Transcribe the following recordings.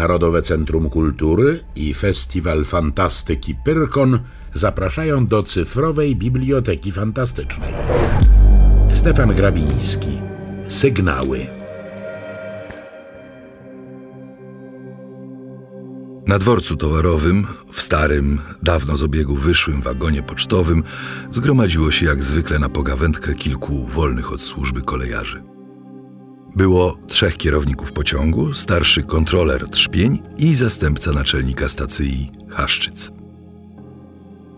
Narodowe Centrum Kultury i Festiwal Fantastyki Pyrkon zapraszają do cyfrowej Biblioteki Fantastycznej. Stefan Grabiński. Sygnały. Na dworcu towarowym, w starym, dawno z obiegu wyszłym wagonie pocztowym, zgromadziło się jak zwykle na pogawędkę kilku wolnych od służby kolejarzy. Było trzech kierowników pociągu, starszy kontroler Trzpień i zastępca naczelnika stacji Haszczyc.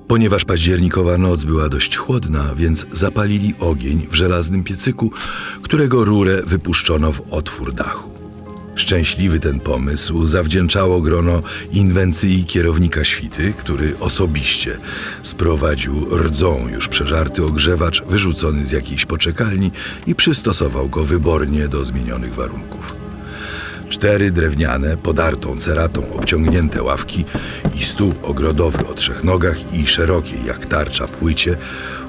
Ponieważ październikowa noc była dość chłodna, więc zapalili ogień w żelaznym piecyku, którego rurę wypuszczono w otwór dachu. Szczęśliwy ten pomysł zawdzięczało grono inwencji kierownika świty, który osobiście sprowadził rdzą już przeżarty ogrzewacz wyrzucony z jakiejś poczekalni i przystosował go wybornie do zmienionych warunków. Cztery drewniane, podartą ceratą obciągnięte ławki i stół ogrodowy o trzech nogach i szerokiej jak tarcza płycie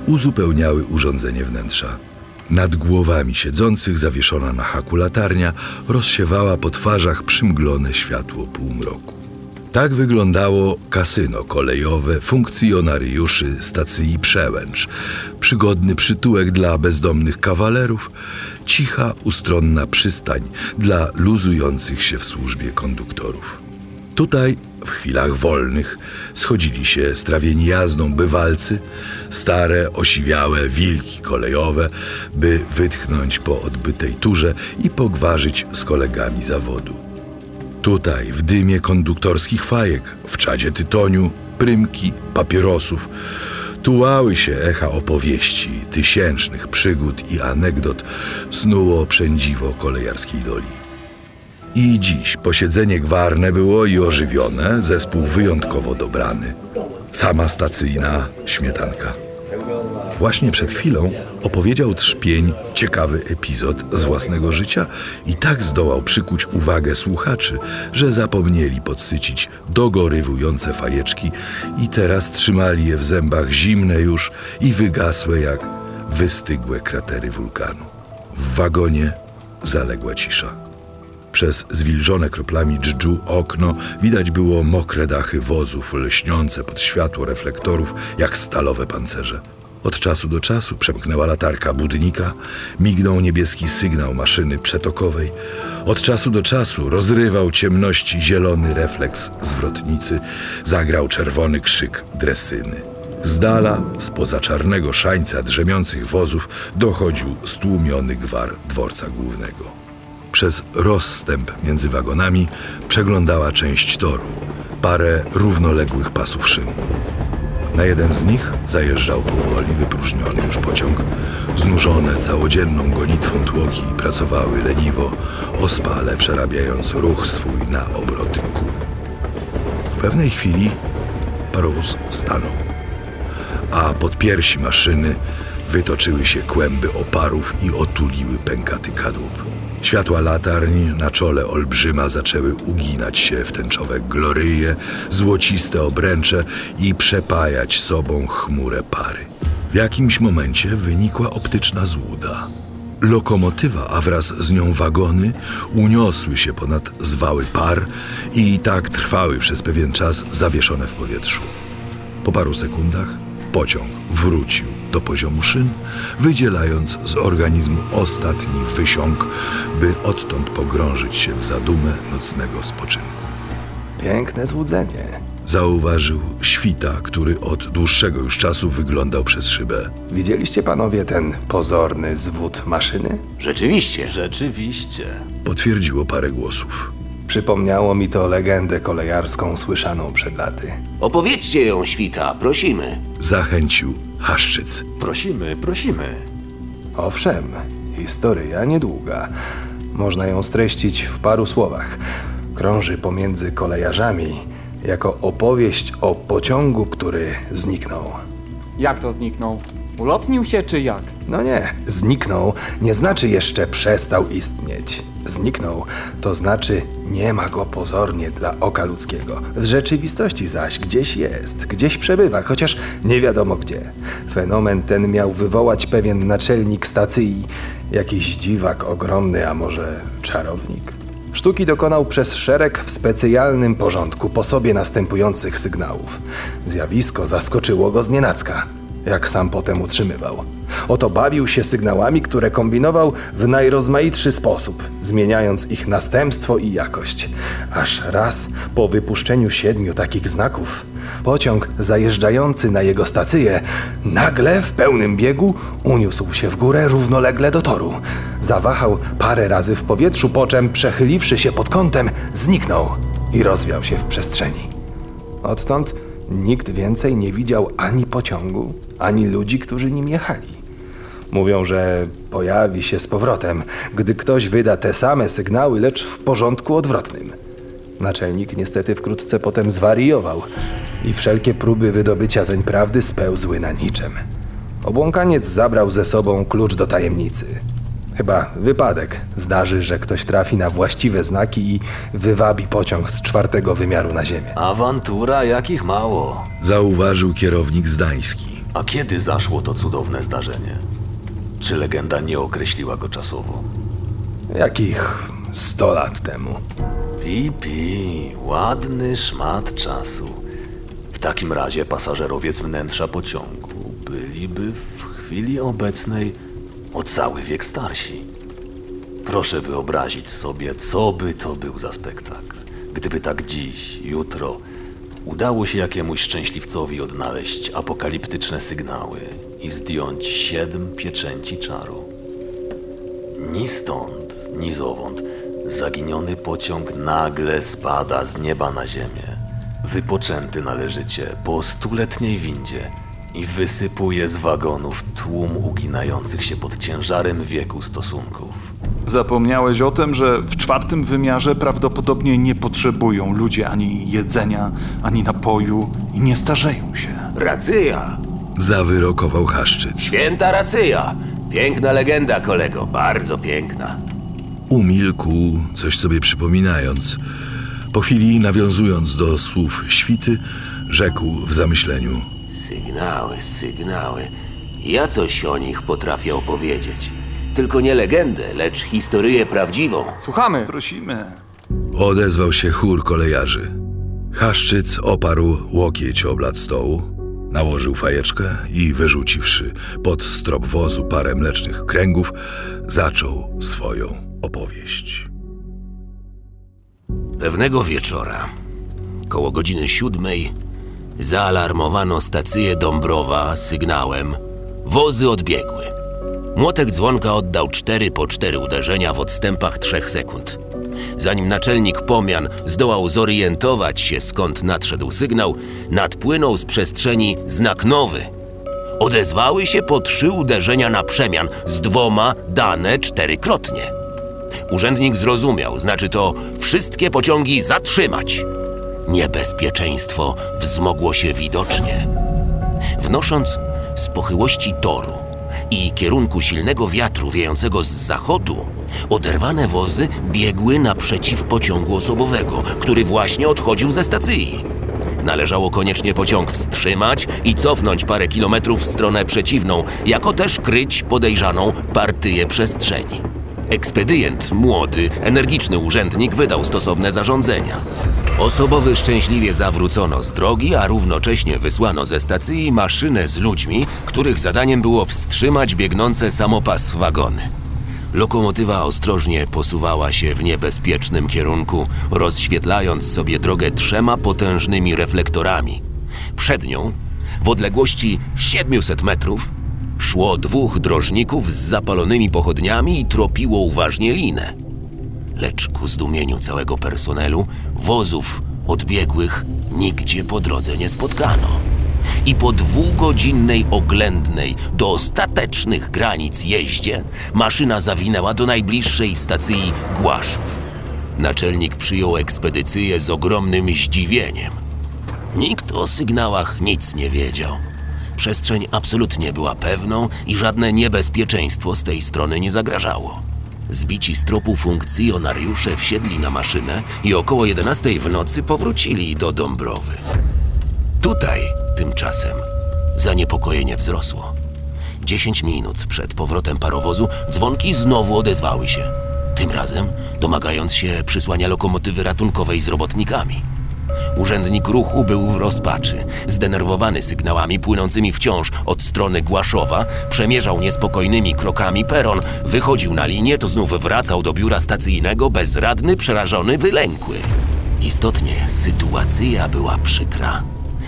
uzupełniały urządzenie wnętrza. Nad głowami siedzących zawieszona na haku latarnia rozsiewała po twarzach przymglone światło półmroku. Tak wyglądało kasyno kolejowe funkcjonariuszy stacji Przełęcz. Przygodny przytułek dla bezdomnych kawalerów, cicha, ustronna przystań dla luzujących się w służbie konduktorów. Tutaj w chwilach wolnych schodzili się strawieni jazdą bywalcy, stare, osiwiałe wilki kolejowe, by wytchnąć po odbytej turze i pogwarzyć z kolegami zawodu. Tutaj, w dymie konduktorskich fajek, w czadzie tytoniu, prymki, papierosów, tułały się echa opowieści, tysięcznych przygód i anegdot snuło przędziwo kolejarskiej doli. I dziś posiedzenie gwarne było i ożywione, zespół wyjątkowo dobrany. Sama stacyjna śmietanka. Właśnie przed chwilą opowiedział Trzpień ciekawy epizod z własnego życia i tak zdołał przykuć uwagę słuchaczy, że zapomnieli podsycić dogorywujące fajeczki i teraz trzymali je w zębach zimne już i wygasłe jak wystygłe kratery wulkanu. W wagonie zaległa cisza. Przez zwilżone kroplami dżdżu okno widać było mokre dachy wozów lśniące pod światło reflektorów jak stalowe pancerze. Od czasu do czasu przemknęła latarka budnika, mignął niebieski sygnał maszyny przetokowej. Od czasu do czasu rozrywał ciemności zielony refleks zwrotnicy, zagrał czerwony krzyk dresyny. Z dala, spoza czarnego szańca drzemiących wozów, dochodził stłumiony gwar dworca głównego. Przez rozstęp między wagonami przeglądała część toru, parę równoległych pasów szyn. Na jeden z nich zajeżdżał powoli wypróżniony już pociąg. Znużone całodzienną gonitwą tłoki pracowały leniwo, ospale przerabiając ruch swój na obroty kół. W pewnej chwili parowóz stanął, a pod piersi maszyny wytoczyły się kłęby oparów i otuliły pękaty kadłub. Światła latarni na czole olbrzyma zaczęły uginać się w tęczowe gloryje, złociste obręcze i przepajać sobą chmurę pary. W jakimś momencie wynikła optyczna złuda. Lokomotywa, a wraz z nią wagony uniosły się ponad zwały par i tak trwały przez pewien czas zawieszone w powietrzu. Po paru sekundach pociąg wrócił do poziomu szyn, wydzielając z organizmu ostatni wysiąg, by odtąd pogrążyć się w zadumę nocnego spoczynku. Piękne złudzenie. Zauważył świta, który od dłuższego już czasu wyglądał przez szybę. Widzieliście panowie ten pozorny zwód maszyny? Rzeczywiście. Rzeczywiście. Potwierdziło parę głosów. Przypomniało mi to legendę kolejarską słyszaną przed laty. Opowiedzcie ją, świta, prosimy. Zachęcił Haszczyc. Prosimy, prosimy. Owszem, historia niedługa. Można ją streścić w paru słowach. Krąży pomiędzy kolejarzami jako opowieść o pociągu, który zniknął. Jak to zniknął? Ulotnił się czy jak? No nie, zniknął nie znaczy jeszcze przestał istnieć. Zniknął to znaczy nie ma go pozornie dla oka ludzkiego. W rzeczywistości zaś gdzieś jest, gdzieś przebywa, chociaż nie wiadomo gdzie. Fenomen ten miał wywołać pewien naczelnik stacji, jakiś dziwak ogromny, a może czarownik. Sztuki dokonał przez szereg w specjalnym porządku po sobie następujących sygnałów. Zjawisko zaskoczyło go znienacka, jak sam potem utrzymywał. Oto bawił się sygnałami, które kombinował w najrozmaitszy sposób, zmieniając ich następstwo i jakość. Aż raz po wypuszczeniu siedmiu takich znaków, pociąg zajeżdżający na jego stację nagle w pełnym biegu uniósł się w górę równolegle do toru. Zawahał parę razy w powietrzu, po czym przechyliwszy się pod kątem, zniknął i rozwiał się w przestrzeni. Odtąd nikt więcej nie widział ani pociągu, ani ludzi, którzy nim jechali. Mówią, że pojawi się z powrotem, gdy ktoś wyda te same sygnały, lecz w porządku odwrotnym. Naczelnik niestety wkrótce potem zwariował i wszelkie próby wydobycia zeń prawdy spełzły na niczym. Obłąkaniec zabrał ze sobą klucz do tajemnicy. Chyba wypadek zdarzy, że ktoś trafi na właściwe znaki i wywabi pociąg z czwartego wymiaru na ziemię. Awantura jakich mało. Zauważył kierownik zdański. A kiedy zaszło to cudowne zdarzenie? Czy legenda nie określiła go czasowo? Jakich sto lat temu. Pi, pi, ładny szmat czasu. W takim razie pasażerowie z wnętrza pociągu byliby w chwili obecnej o cały wiek starsi. Proszę wyobrazić sobie, co by to był za spektakl, gdyby tak dziś, jutro udało się jakiemuś szczęśliwcowi odnaleźć apokaliptyczne sygnały i zdjąć siedem pieczęci czaru. Ni stąd, ni zowąd zaginiony pociąg nagle spada z nieba na ziemię, wypoczęty należycie po stuletniej windzie i wysypuje z wagonów tłum uginających się pod ciężarem wieku stosunków. Zapomniałeś o tym, że w czwartym wymiarze prawdopodobnie nie potrzebują ludzie ani jedzenia, ani napoju i nie starzeją się. Racyja! Zawyrokował Haszczyc. Święta racyja! Piękna legenda, kolego, bardzo piękna. Umilkł, coś sobie przypominając. Po chwili, nawiązując do słów świty, rzekł w zamyśleniu. Sygnały, sygnały. Ja coś o nich potrafię opowiedzieć. Tylko nie legendę, lecz historię prawdziwą. Słuchamy. Prosimy. Odezwał się chór kolejarzy. Haszczyc oparł łokieć o blat stołu, nałożył fajeczkę i wyrzuciwszy pod strop wozu parę mlecznych kręgów, zaczął swoją opowieść. Pewnego wieczora, koło godziny siódmej, zaalarmowano stację Dąbrowa sygnałem Wozy odbiegły. Młotek dzwonka oddał cztery po cztery uderzenia w odstępach trzech sekund. Zanim naczelnik pomian zdołał zorientować się, skąd nadszedł sygnał, nadpłynął z przestrzeni znak nowy. Odezwały się po trzy uderzenia na przemian, z dwoma dane czterykrotnie. Urzędnik zrozumiał, znaczy to wszystkie pociągi zatrzymać. Niebezpieczeństwo wzmogło się widocznie. Wnosząc z pochyłości toru i kierunku silnego wiatru wiejącego z zachodu, oderwane wozy biegły naprzeciw pociągu osobowego, który właśnie odchodził ze stacji. Należało koniecznie pociąg wstrzymać i cofnąć parę kilometrów w stronę przeciwną, jako też kryć podejrzaną partyję przestrzeni. Ekspedient, młody, energiczny urzędnik wydał stosowne zarządzenia. Osobowy szczęśliwie zawrócono z drogi, a równocześnie wysłano ze stacji maszynę z ludźmi, których zadaniem było wstrzymać biegnące samopas wagony. Lokomotywa ostrożnie posuwała się w niebezpiecznym kierunku, rozświetlając sobie drogę trzema potężnymi reflektorami. Przed nią, w odległości 700 metrów, szło dwóch drożników z zapalonymi pochodniami i tropiło uważnie linę. Lecz ku zdumieniu całego personelu, wozów odbiegłych nigdzie po drodze nie spotkano. I po dwugodzinnej oględnej do ostatecznych granic jeździe, maszyna zawinęła do najbliższej stacji Głaszów. Naczelnik przyjął ekspedycję z ogromnym zdziwieniem. Nikt o sygnałach nic nie wiedział. Przestrzeń absolutnie była pewną i żadne niebezpieczeństwo z tej strony nie zagrażało. Zbici z tropu funkcjonariusze wsiedli na maszynę i około 11 w nocy powrócili do Dąbrowy. Tutaj tymczasem zaniepokojenie wzrosło. 10 minut przed powrotem parowozu dzwonki znowu odezwały się. Tym razem domagając się przysłania lokomotywy ratunkowej z robotnikami. Urzędnik ruchu był w rozpaczy. Zdenerwowany sygnałami płynącymi wciąż od strony Głaszowa, przemierzał niespokojnymi krokami peron, wychodził na linię, to znów wracał do biura stacyjnego bezradny, przerażony, wylękły. Istotnie sytuacja była przykra.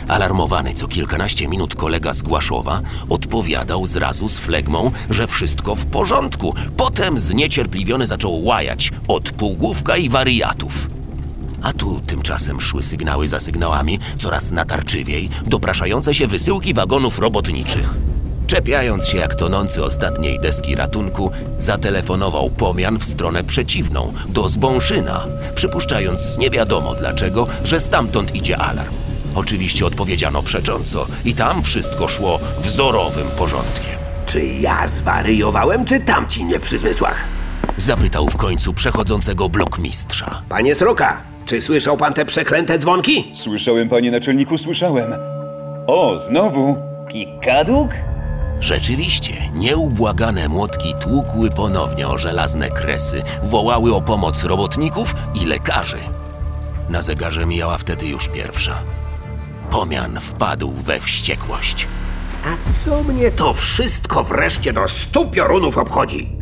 Alarmowany co kilkanaście minut kolega z Głaszowa odpowiadał zrazu z flegmą, że wszystko w porządku. Potem zniecierpliwiony zaczął łajać od półgłówka i wariatów. A tu tymczasem szły sygnały za sygnałami, coraz natarczywiej, dopraszające się wysyłki wagonów robotniczych. Czepiając się jak tonący ostatniej deski ratunku, zatelefonował pomian w stronę przeciwną, do Zbąszyna, przypuszczając nie wiadomo dlaczego, że stamtąd idzie alarm. Oczywiście odpowiedziano przecząco i tam wszystko szło wzorowym porządkiem. Czy ja zwariowałem, czy tamci nie przy zmysłach? Zapytał w końcu przechodzącego blokmistrza. Panie Sroka, czy słyszał pan te przeklęte dzwonki? Słyszałem, panie naczelniku, słyszałem. O, znowu? Kikaduk? Rzeczywiście, nieubłagane młotki tłukły ponownie o żelazne kresy, wołały o pomoc robotników i lekarzy. Na zegarze mijała wtedy już pierwsza. Pomian wpadł we wściekłość. A co mnie to wszystko wreszcie do stu piorunów obchodzi?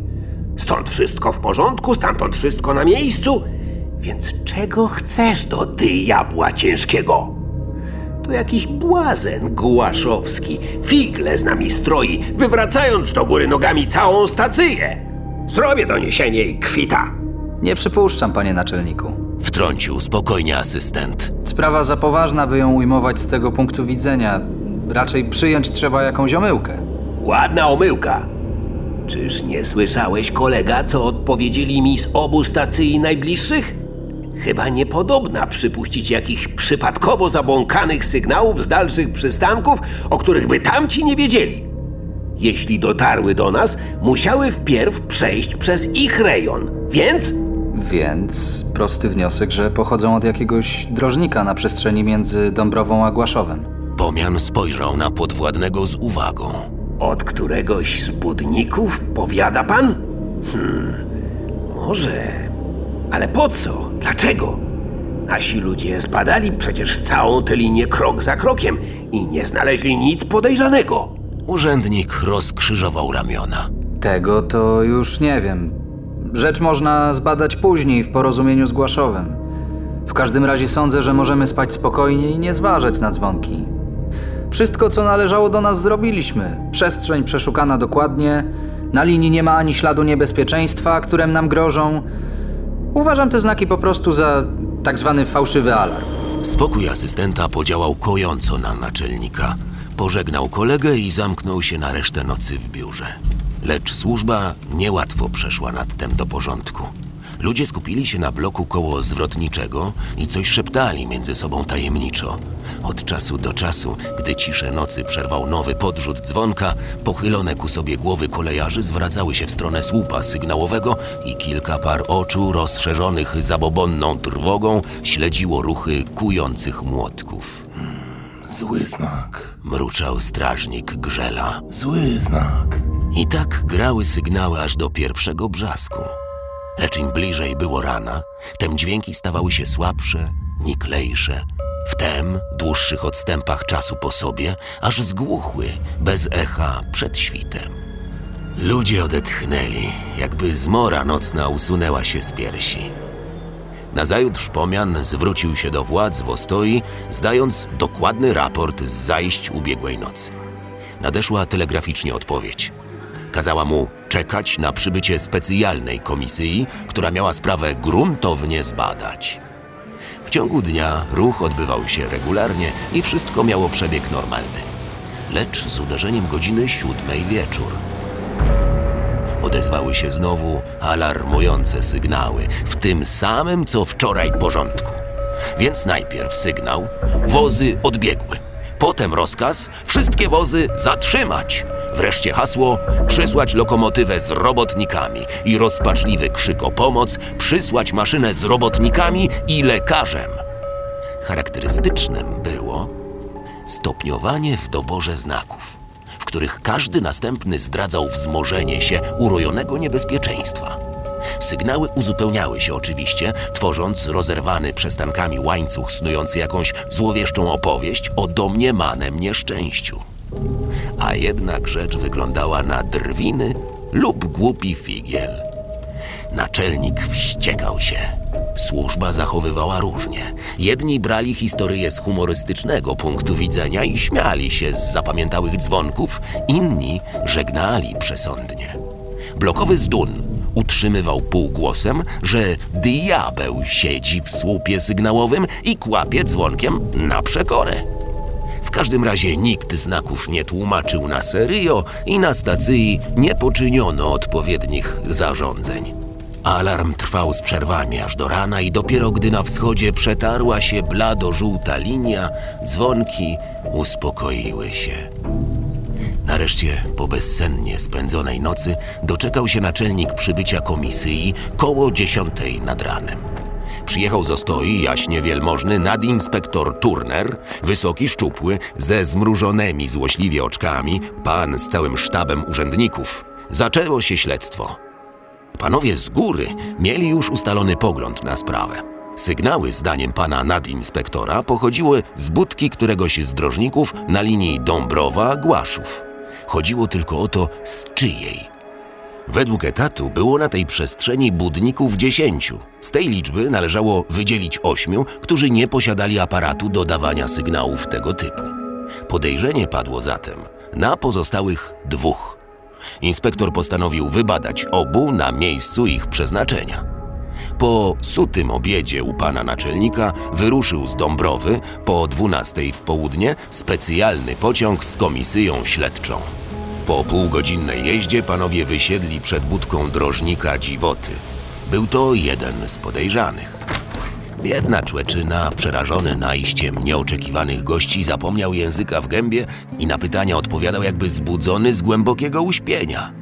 Stąd wszystko w porządku, stamtąd wszystko na miejscu. Więc czego chcesz do diabła ciężkiego? To jakiś błazen gułaszowski, figle z nami stroi, wywracając do góry nogami całą stację. Zrobię doniesienie i kwita. Nie przypuszczam, panie naczelniku. Wtrącił spokojnie asystent. Sprawa za poważna, by ją ujmować z tego punktu widzenia. Raczej przyjąć trzeba jakąś omyłkę. Ładna omyłka. Czyż nie słyszałeś, kolega, co odpowiedzieli mi z obu stacji najbliższych? Chyba niepodobna przypuścić jakichś przypadkowo zabłąkanych sygnałów z dalszych przystanków, o których by tamci nie wiedzieli. Jeśli dotarły do nas, musiały wpierw przejść przez ich rejon, więc Więc prosty wniosek, że pochodzą od jakiegoś drożnika na przestrzeni między Dąbrową a Głaszowem. Pomian spojrzał na podwładnego z uwagą. od któregoś z budników, powiada pan? Hmm, może. Ale po co? Dlaczego? Nasi ludzie zbadali przecież całą tę linię krok za krokiem i nie znaleźli nic podejrzanego. Urzędnik rozkrzyżował ramiona. Tego to już nie wiem. Rzecz można zbadać później w porozumieniu z Głaszowem. W każdym razie sądzę, że możemy spać spokojnie i nie zważać na dzwonki. Wszystko, co należało do nas, zrobiliśmy. Przestrzeń przeszukana dokładnie. Na linii nie ma ani śladu niebezpieczeństwa, którym nam grożą. Uważam te znaki po prostu za tak zwany fałszywy alarm. Spokój asystenta podziałał kojąco na naczelnika. Pożegnał kolegę i zamknął się na resztę nocy w biurze. Lecz służba niełatwo przeszła nadtem do porządku. Ludzie skupili się na bloku koło zwrotniczego i coś szeptali między sobą tajemniczo. Od czasu do czasu, gdy ciszę nocy przerwał nowy podrzut dzwonka, pochylone ku sobie głowy kolejarzy zwracały się w stronę słupa sygnałowego i kilka par oczu rozszerzonych zabobonną trwogą śledziło ruchy kujących młotków. Zły znak. Mruczał strażnik Grzela. Zły znak. I tak grały sygnały aż do pierwszego brzasku. Lecz im bliżej było rana, tem dźwięki stawały się słabsze, niklejsze. Wtem, dłuższych odstępach czasu po sobie, aż zgłuchły, bez echa, przed świtem. Ludzie odetchnęli, jakby zmora nocna usunęła się z piersi. Nazajutrz pomian zwrócił się do władz w Ostoi, zdając dokładny raport z zajść ubiegłej nocy. Nadeszła telegraficznie odpowiedź. Kazała mu czekać na przybycie specjalnej komisji, która miała sprawę gruntownie zbadać. W ciągu dnia ruch odbywał się regularnie i wszystko miało przebieg normalny. Lecz z uderzeniem godziny siódmej wieczór odezwały się znowu alarmujące sygnały, w tym samym co wczoraj porządku. Więc najpierw sygnał, wozy odbiegły. Potem rozkaz, wszystkie wozy zatrzymać. Wreszcie hasło, przysłać lokomotywę z robotnikami i rozpaczliwy krzyk o pomoc, przysłać maszynę z robotnikami i lekarzem. Charakterystycznym było stopniowanie w doborze znaków, w których każdy następny zdradzał wzmożenie się urojonego niebezpieczeństwa. Sygnały uzupełniały się oczywiście, tworząc rozerwany przestankami łańcuch snujący jakąś złowieszczą opowieść o domniemanem nieszczęściu. A jednak rzecz wyglądała na drwiny lub głupi figiel. Naczelnik wściekał się. Służba zachowywała różnie. Jedni brali historię z humorystycznego punktu widzenia i śmiali się z zapamiętałych dzwonków, inni żegnali przesądnie. Blokowy Zdun utrzymywał półgłosem, że diabeł siedzi w słupie sygnałowym i kłapie dzwonkiem na przekorę. Każdym razie nikt znaków nie tłumaczył na serio i na stacji nie poczyniono odpowiednich zarządzeń. Alarm trwał z przerwami aż do rana i dopiero gdy na wschodzie przetarła się blado-żółta linia, dzwonki uspokoiły się. Nareszcie, po bezsennie spędzonej nocy, doczekał się naczelnik przybycia komisji koło dziesiątej nad ranem. Przyjechał z Ostoi jaśnie wielmożny nadinspektor Turner, wysoki, szczupły, ze zmrużonymi złośliwie oczkami, pan z całym sztabem urzędników. Zaczęło się śledztwo. Panowie z góry mieli już ustalony pogląd na sprawę. Sygnały, zdaniem pana nadinspektora, pochodziły z budki któregoś z drożników na linii Dąbrowa-Głaszów. Chodziło tylko o to, z czyjej. Według etatu było na tej przestrzeni budników dziesięciu. Z tej liczby należało wydzielić ośmiu, którzy nie posiadali aparatu do dawania sygnałów tego typu. Podejrzenie padło zatem na pozostałych dwóch. Inspektor postanowił wybadać obu na miejscu ich przeznaczenia. Po sutym obiedzie u pana naczelnika wyruszył z Dąbrowy po 12 w południe specjalny pociąg z komisją śledczą. Po półgodzinnej jeździe panowie wysiedli przed budką drożnika dziwoty. Był to jeden z podejrzanych. Biedna człeczyna, przerażony najściem nieoczekiwanych gości, zapomniał języka w gębie i na pytania odpowiadał jakby zbudzony z głębokiego uśpienia.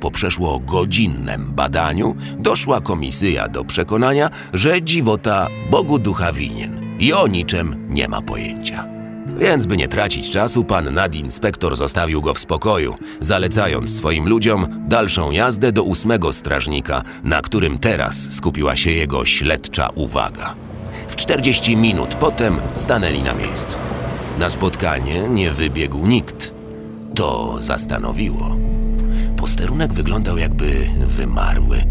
Po przeszło godzinnym badaniu doszła komisja do przekonania, że dziwota Bogu ducha winien i o niczym nie ma pojęcia. Więc, by nie tracić czasu, pan nadinspektor zostawił go w spokoju, zalecając swoim ludziom dalszą jazdę do ósmego strażnika, na którym teraz skupiła się jego śledcza uwaga. W 40 minut potem stanęli na miejscu. Na spotkanie nie wybiegł nikt. To zastanowiło. Posterunek wyglądał jakby wymarły.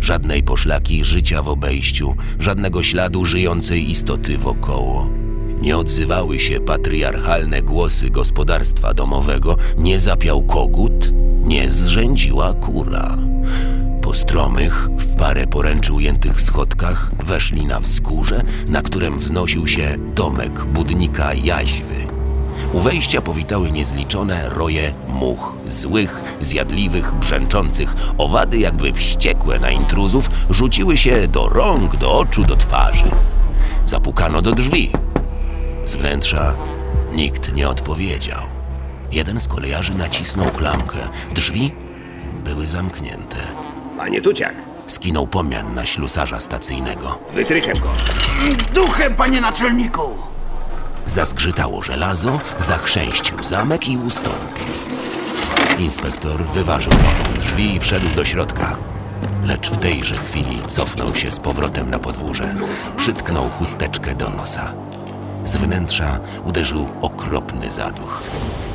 Żadnej poszlaki życia w obejściu, żadnego śladu żyjącej istoty wokoło. Nie odzywały się patriarchalne głosy gospodarstwa domowego, nie zapiał kogut, nie zrzędziła kura. Po stromych, w parę poręczy ujętych schodkach weszli na wzgórze, na którym wznosił się domek budnika Jaźwy. U wejścia powitały niezliczone roje much, złych, zjadliwych, brzęczących. Owady, jakby wściekłe na intruzów, rzuciły się do rąk, do oczu, do twarzy. Zapukano do drzwi. Z wnętrza nikt nie odpowiedział. Jeden z kolejarzy nacisnął klamkę. Drzwi były zamknięte. Panie Tuciak, Skinął pomian na ślusarza stacyjnego. wytrychem go. Duchem, panie naczelniku! Zaskrzytało żelazo, zachrzęścił zamek i ustąpił. Inspektor wyważył drzwi i wszedł do środka. Lecz w tejże chwili cofnął się z powrotem na podwórze. Przytknął chusteczkę do nosa. Z wnętrza uderzył okropny zaduch.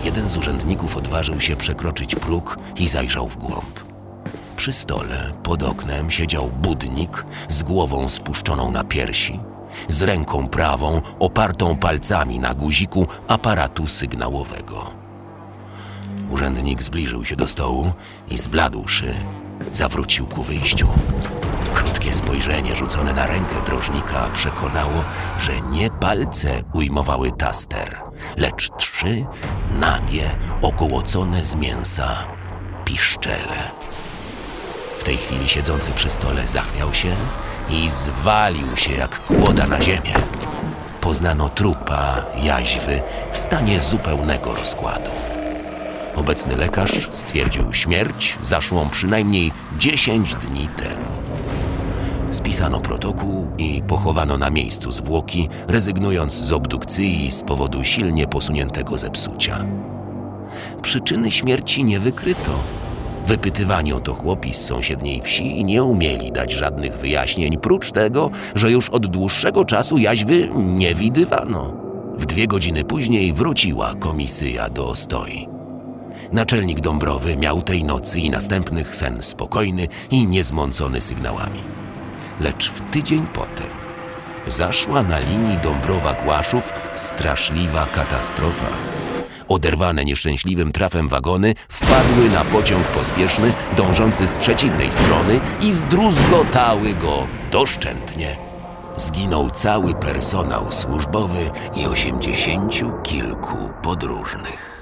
Jeden z urzędników odważył się przekroczyć próg i zajrzał w głąb. Przy stole, pod oknem, siedział budnik z głową spuszczoną na piersi, z ręką prawą opartą palcami na guziku aparatu sygnałowego. Urzędnik zbliżył się do stołu i zbladłszy, zawrócił ku wyjściu. Krótkie spojrzenie rzucone na rękę drożnika przekonało, że nie palce ujmowały taster, lecz trzy nagie, okołocone z mięsa piszczele. W tej chwili siedzący przy stole zachwiał się i zwalił się jak kłoda na ziemię. Poznano trupa jaźwy w stanie zupełnego rozkładu. Obecny lekarz stwierdził śmierć zaszłą przynajmniej 10 dni temu. Spisano protokół i pochowano na miejscu zwłoki, rezygnując z obdukcji z powodu silnie posuniętego zepsucia. Przyczyny śmierci nie wykryto. Wypytywani o to chłopi z sąsiedniej wsi nie umieli dać żadnych wyjaśnień, prócz tego, że już od dłuższego czasu jaźwy nie widywano. W dwie godziny później wróciła komisyja do Ostoi. Naczelnik Dąbrowy miał tej nocy i następnych sen spokojny i niezmącony sygnałami. Lecz w tydzień potem zaszła na linii Dąbrowa-Głaszów straszliwa katastrofa. Oderwane nieszczęśliwym trafem wagony wpadły na pociąg pospieszny dążący z przeciwnej strony i zdruzgotały go doszczętnie. Zginął cały personał służbowy i osiemdziesięciu kilku podróżnych.